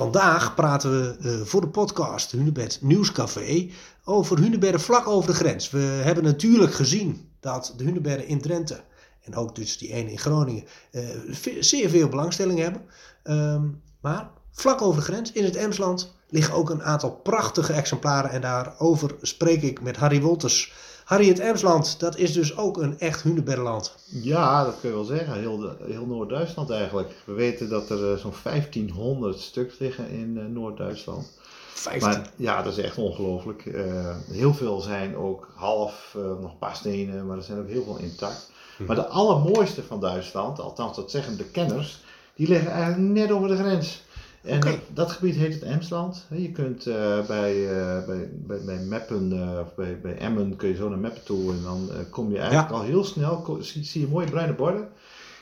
Vandaag praten we uh, voor de podcast Hunebed Nieuwscafé over Hunebedden vlak over de grens. We hebben natuurlijk gezien dat de Hunebedden in Drenthe en ook dus die ene in Groningen uh, zeer veel belangstelling hebben. Um, maar vlak over de grens in het Emsland liggen ook een aantal prachtige exemplaren en daarover spreek ik met Harry Wolters Harry, het Emsland, dat is dus ook een echt hunebeddenland. Ja, dat kun je wel zeggen. Heel, heel Noord-Duitsland eigenlijk. We weten dat er uh, zo'n 1500 stuks liggen in uh, Noord-Duitsland. 15? Maar ja, dat is echt ongelooflijk. Uh, heel veel zijn ook half, nog een paar stenen, maar er zijn ook heel veel intact. Hm. Maar de allermooiste van Duitsland, althans dat zeggen de kenners, die liggen eigenlijk net over de grens. En dat, dat, gebied heet het Emsland. Je kunt uh, bij, uh, bij, bij, bij Meppen uh, of bij, bij Emmen kun je zo naar Meppen toe en dan kom je eigenlijk ja. al heel snel, zie, zie je mooie bruine borden.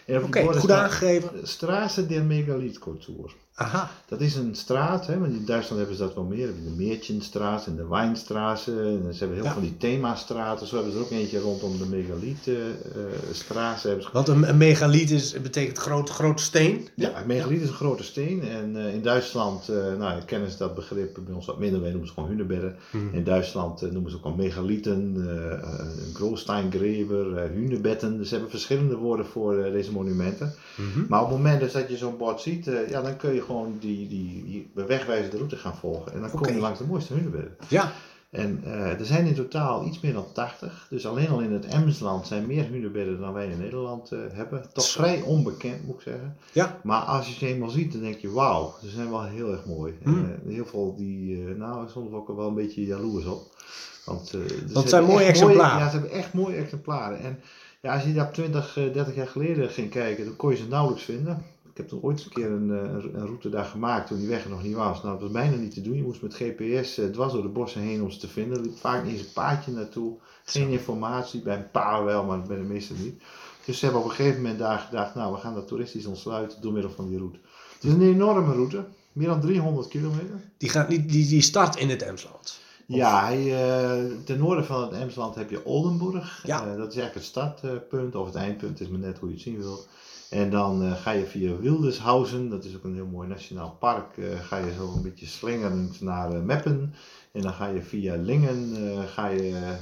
Oké, okay, goed aangegeven. Straße der Megalietkultuur. Aha. Dat is een straat, hè, want in Duitsland hebben ze dat wel meer. De Meertjenstraat en de Wijnstraat. En ze hebben heel ja. van die themastraten. Zo hebben ze er ook eentje rondom de Megalietstraat. Uh, want een, een megaliet is, betekent groot, grote steen? Ja, een megaliet is een grote steen. En uh, in Duitsland uh, nou, kennen ze dat begrip bij ons wat minder. Wij noemen ze gewoon Hunebedden. Mm. In Duitsland noemen ze ook al megalieten, een Großsteingräber, Hunebedden. Dus ze hebben verschillende woorden voor deze monumenten. Mm -hmm. Maar op het moment dat je zo'n bord ziet, ja, dan kun je gewoon die, die, die wegwijzende route gaan volgen. En dan okay. kom je langs de mooiste hunebedden. Ja. En uh, er zijn in totaal iets meer dan 80. Dus alleen al in het Emsland zijn meer hunebedden dan wij in Nederland uh, hebben. Toch vrij onbekend moet ik zeggen. Ja. Maar als je ze eenmaal ziet, dan denk je wauw, ze zijn wel heel erg mooi. Mm. En, uh, heel veel die, nou soms ook wel een beetje jaloers op. Want, Dat zijn mooie exemplaren. Mooie, ja, ze hebben echt mooie exemplaren. En ja, als je daar 20, 30 jaar geleden ging kijken, dan kon je ze nauwelijks vinden. Ik heb toen ooit een keer een, een, route daar gemaakt toen die weg er nog niet was. Nou, dat was bijna niet te doen. Je moest met GPS uh, dwars door de bossen heen om ze te vinden. Er liep vaak niet eens een paadje naartoe. Geen informatie, bij een paar wel, maar bij de meeste niet. Dus ze hebben op een gegeven moment daar gedacht, nou we gaan dat toeristisch ontsluiten door middel van die route. Het is een enorme route, meer dan 300 kilometer. Die, gaat, die, die, die start in het Emsland? Ja, hij, uh, ten noorden van het Emsland heb je Oldenburg. Ja. Uh, dat is eigenlijk het startpunt of het eindpunt, is maar net hoe je het zien wil. En dan uh, ga je via Wildeshausen, dat is ook een heel mooi nationaal park, uh, ga je zo een beetje slingerend naar uh, Meppen. En dan ga je via Lingen ga je,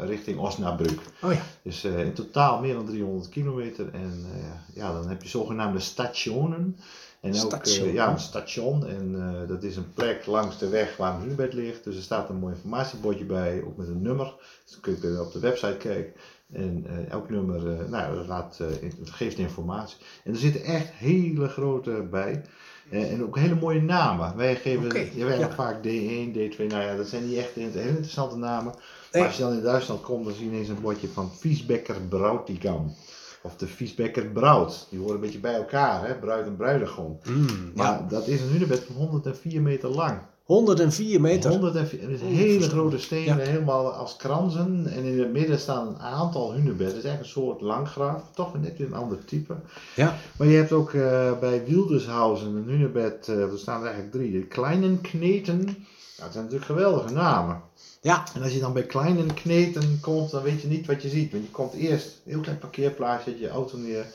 richting Osnabrück. Oh ja. Dus in totaal meer dan 300 kilometer. En ja, dan heb je zogenaamde stationen. En ook station. ja, een station. En dat is een plek langs de weg waar hunebed ligt. Dus er staat een mooi informatiebordje bij, ook met een nummer. Dus kun je op de website kijken. En uh, elk nummer uh, nou, laat, uh, geeft informatie. En er zitten echt hele grote bij. en ook hele mooie namen. Wij geven okay, ja, wij ja. vaak D1, D2. Nou ja, dat zijn niet echt hele interessante namen. Maar als je dan in Duitsland komt, dan zie je ineens een bordje van Viesbecker Brautigam. Of de Viesbecker Braut. Die horen een beetje bij elkaar, hè? bruid en bruidegom. Mm, maar ja. dat is een hunebed van 104 meter lang. 104 meter. 104, het is hele grote stenen, ja. helemaal als kransen. En in het midden staan een aantal hunebedden. Het is echt een soort langgraaf, toch net weer een ander type. Ja. Maar je hebt ook uh, bij Wildeshausen een hunebed, uh, er staan er eigenlijk drie. De Kleinenkneten, nou, dat zijn natuurlijk geweldige namen. Ja. En als je dan bij Kleinenkneten komt, dan weet je niet wat je ziet. Want je komt eerst een heel klein parkeerplaatsje, zet je auto neer.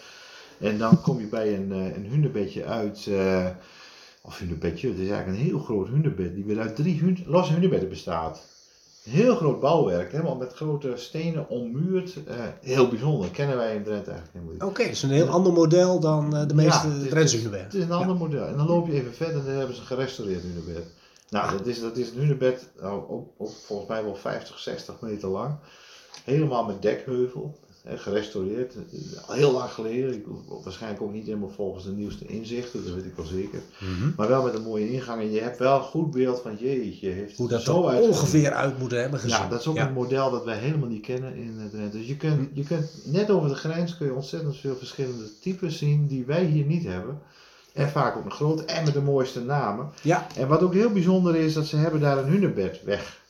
En dan kom je bij een, uh, een hunebedje uit... Of hunebedje, het is eigenlijk een heel groot hunebed die weer uit drie hun losse hunebedden bestaat. Heel groot bouwwerk, helemaal met grote stenen ommuurd. Uh, heel bijzonder, kennen wij in Drenthe eigenlijk helemaal niet. Oké, okay, het is een heel ander model dan uh, de meeste ja, Drentse hunebedden. Het is een ander model. En dan loop je even verder en dan hebben ze een gerestaureerd hunebed. Nou, dat, is, dat is een hunebed, nou, ook, ook volgens mij wel 50, 60 meter lang. Helemaal met dekheuvel gerestaureerd. Heel lang geleden. Waarschijnlijk ook niet helemaal volgens de nieuwste inzichten, dat weet ik wel zeker. Mm -hmm. Maar wel met een mooie ingang. En je hebt wel een goed beeld van jeetje. Heeft Hoe dat zo er ongeveer uit moet hebben gezien. Ja, dat is ook ja. een model dat wij helemaal niet kennen in Drenthe. Dus je kunt, je kunt net over de grens kun je ontzettend veel verschillende types zien die wij hier niet hebben. En vaak ook een groot en met de mooiste namen. Ja. En wat ook heel bijzonder is, dat ze hebben daar een hunebed weg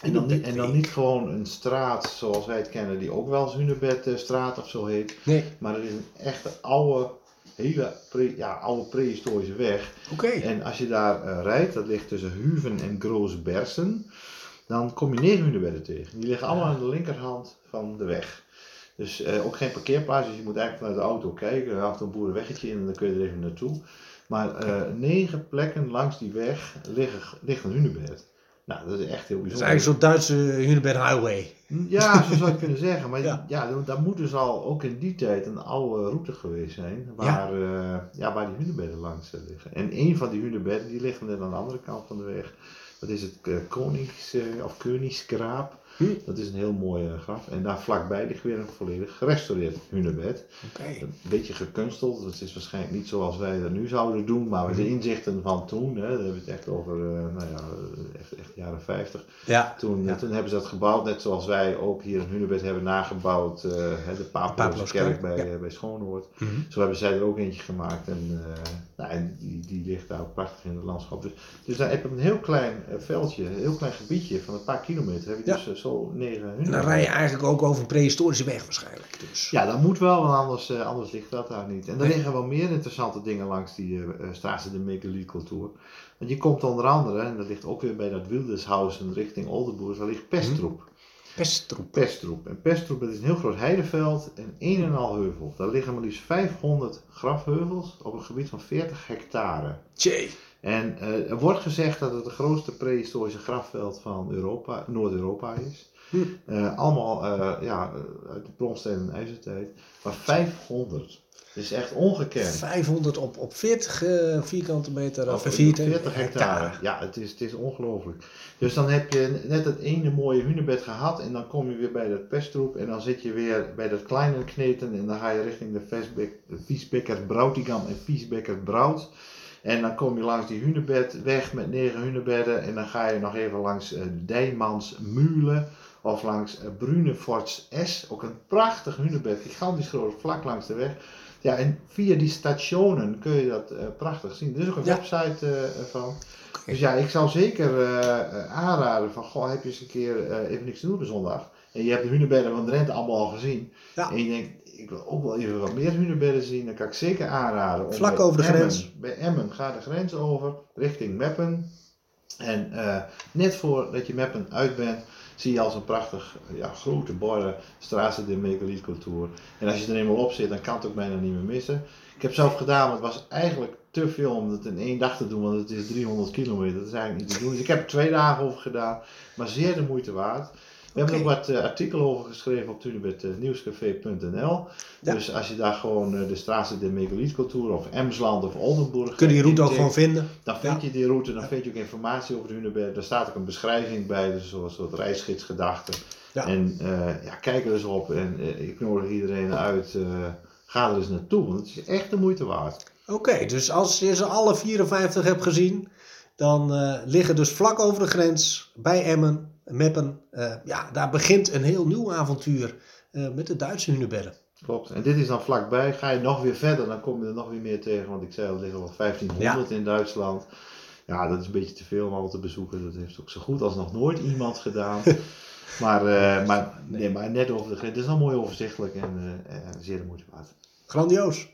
en dan, niet, en dan niet gewoon een straat zoals wij het kennen, die ook wel eens Hunebedstraat of zo heet. Nee. Maar het is een echte oude, hele pre, ja, oude prehistorische weg. Oké. Okay. En als je daar uh, rijdt, dat ligt tussen Huven en Groosbersen, dan kom je negen hunebedden tegen. Die liggen allemaal aan de linkerhand van de weg. Dus uh, ook geen parkeerplaats, dus je moet eigenlijk vanuit de auto kijken. Er af een boerenweggetje in en dan kun je er even naartoe. Maar eh, negen plekken langs die weg liggen, ligt een hunebed. Nou, dat is echt heel Dat is bijzonder. eigenlijk zo'n Duitse Hunebed Highway. Ja, zo zou je kunnen zeggen. Maar Ja. ja, daar moet dus al ook in die tijd een oude route geweest zijn. Waar, ja. ja, waar die hunebedden langs eh, liggen. En een van die hunebedden die liggen aan de andere kant van de weg. Dat is het eh, Konings, eh, of Koningsgraap. Hm. Dat is een heel mooi eh, graf. En daar vlakbij ligt weer een volledig gerestaureerd hunebed. Een beetje gekunsteld. Het is waarschijnlijk niet zoals wij dat nu zouden doen. Maar met de inzichten van toen. Hè, dan hebben we het echt over eh, nou ja, echt, echt jaren 50. Ja. Toen, Ja. toen hebben ze dat gebouwd, net zoals wij ook hier in Hunebed hebben nagebouwd, eh, hè, de Paaploze kerk bij, ja. bij Schoonoord. Mhm. Zo hebben zij er ook eentje gemaakt en, nou, en die, die ligt daar ook prachtig in het landschap. Dus, dus daar heb je een heel klein veldje, een heel klein gebiedje van een paar kilometer, heb je dus zo dan rij je eigenlijk ook over een prehistorische weg waarschijnlijk. Dus. Ja, dat moet wel, want anders, eh, anders ligt dat daar niet. En er Nee. liggen wel meer interessante dingen langs die uh, Straatse de Megalietcultuur. Want je komt onder andere, en dat ligt ook weer bij dat Wildershausen richting Oldenboers, daar ligt Pestroep. Pestroep. Pestroep. En Pestroep dat is een heel groot heideveld en een en al heuvel. Daar liggen maar liefst 500 grafheuvels op een gebied van 40 hectare. Tjee. En eh, er wordt gezegd dat het het grootste prehistorische grafveld van Europa, Noord-Europa is. Hm. Eh, allemaal eh, ja, uit de bronstijd en ijzertijd. Maar 500. Dat is echt ongekend. 500 op, op 40 eh, vierkante meter. Of Of 40, 40 hectare. Ja, het is, het is ongelooflijk. Dus dan heb je net dat ene mooie hunebed gehad en dan kom je weer bij dat pestroep en dan zit je weer bij dat kleine kneten en dan ga je richting de Viesbekker Broutigam en Viesbekker Brout. En dan kom je langs die hunebed weg met negen hunebedden en dan ga je nog even langs eh Dijmans Mulen of langs eh, Bruneforts S. Ook een prachtig hunebed, gigantisch groot, vlak langs de weg. Ja, en via die stationen kun je dat eh, prachtig zien. Er is ook een Ja. website van. Dus ja, ik zou zeker aanraden van, goh, heb je eens een keer even niks te doen op zondag. En je hebt de hunebedden van Drenthe allemaal al gezien. Ja. En je denkt, ik wil ook wel even wat meer hunebedden zien. Dan kan ik zeker aanraden. om Vlak over de Emmen- grens. Bij Emmen, ga de grens over, richting Meppen. En eh, net voordat je Meppen uit bent, zie je al zo'n prachtig ja, grote borden Straße de Megalietcultuur. En als je er eenmaal op zit, dan kan het ook bijna niet meer missen. Ik heb zelf gedaan, maar het was eigenlijk te veel om het in één dag te doen, want het is 300 kilometer. Dat is eigenlijk niet te doen. Dus ik heb er twee dagen over gedaan, maar zeer de moeite waard. We hebben ook wat eh, artikelen over geschreven op tunebednieuwscafé.nl. Ja. Dus als je daar gewoon eh, de Straße de Megalietcultuur of Emsland of Oldenburg Kun je die route ook gewoon vinden? dan vind je die route, dan vind je ook informatie over de Hunebed. Daar staat ook een beschrijving bij, dus een soort reisgidsgedachte. Ja. En eh, ja, kijk er eens op en eh, ik nodig iedereen uit. eh, ga er eens naartoe, want het is echt de moeite waard. Oké, dus als je ze alle 54 hebt gezien, dan eh, liggen dus vlak over de grens bij Emmen, Meppen. eh, ja, daar begint een heel nieuw avontuur eh, met de Duitse hunebedden. Klopt. En dit is dan vlakbij. Ga je nog weer verder, dan kom je er nog weer meer tegen. Want ik zei al, er liggen wel 1500 in Duitsland. Ja, dat is een beetje te veel om al te bezoeken. Dat heeft ook zo goed als nog nooit iemand gedaan. maar, eh, maar, nee, maar net over de grens. Het is dan mooi overzichtelijk en eh, zeer de moeite waard. Grandioos.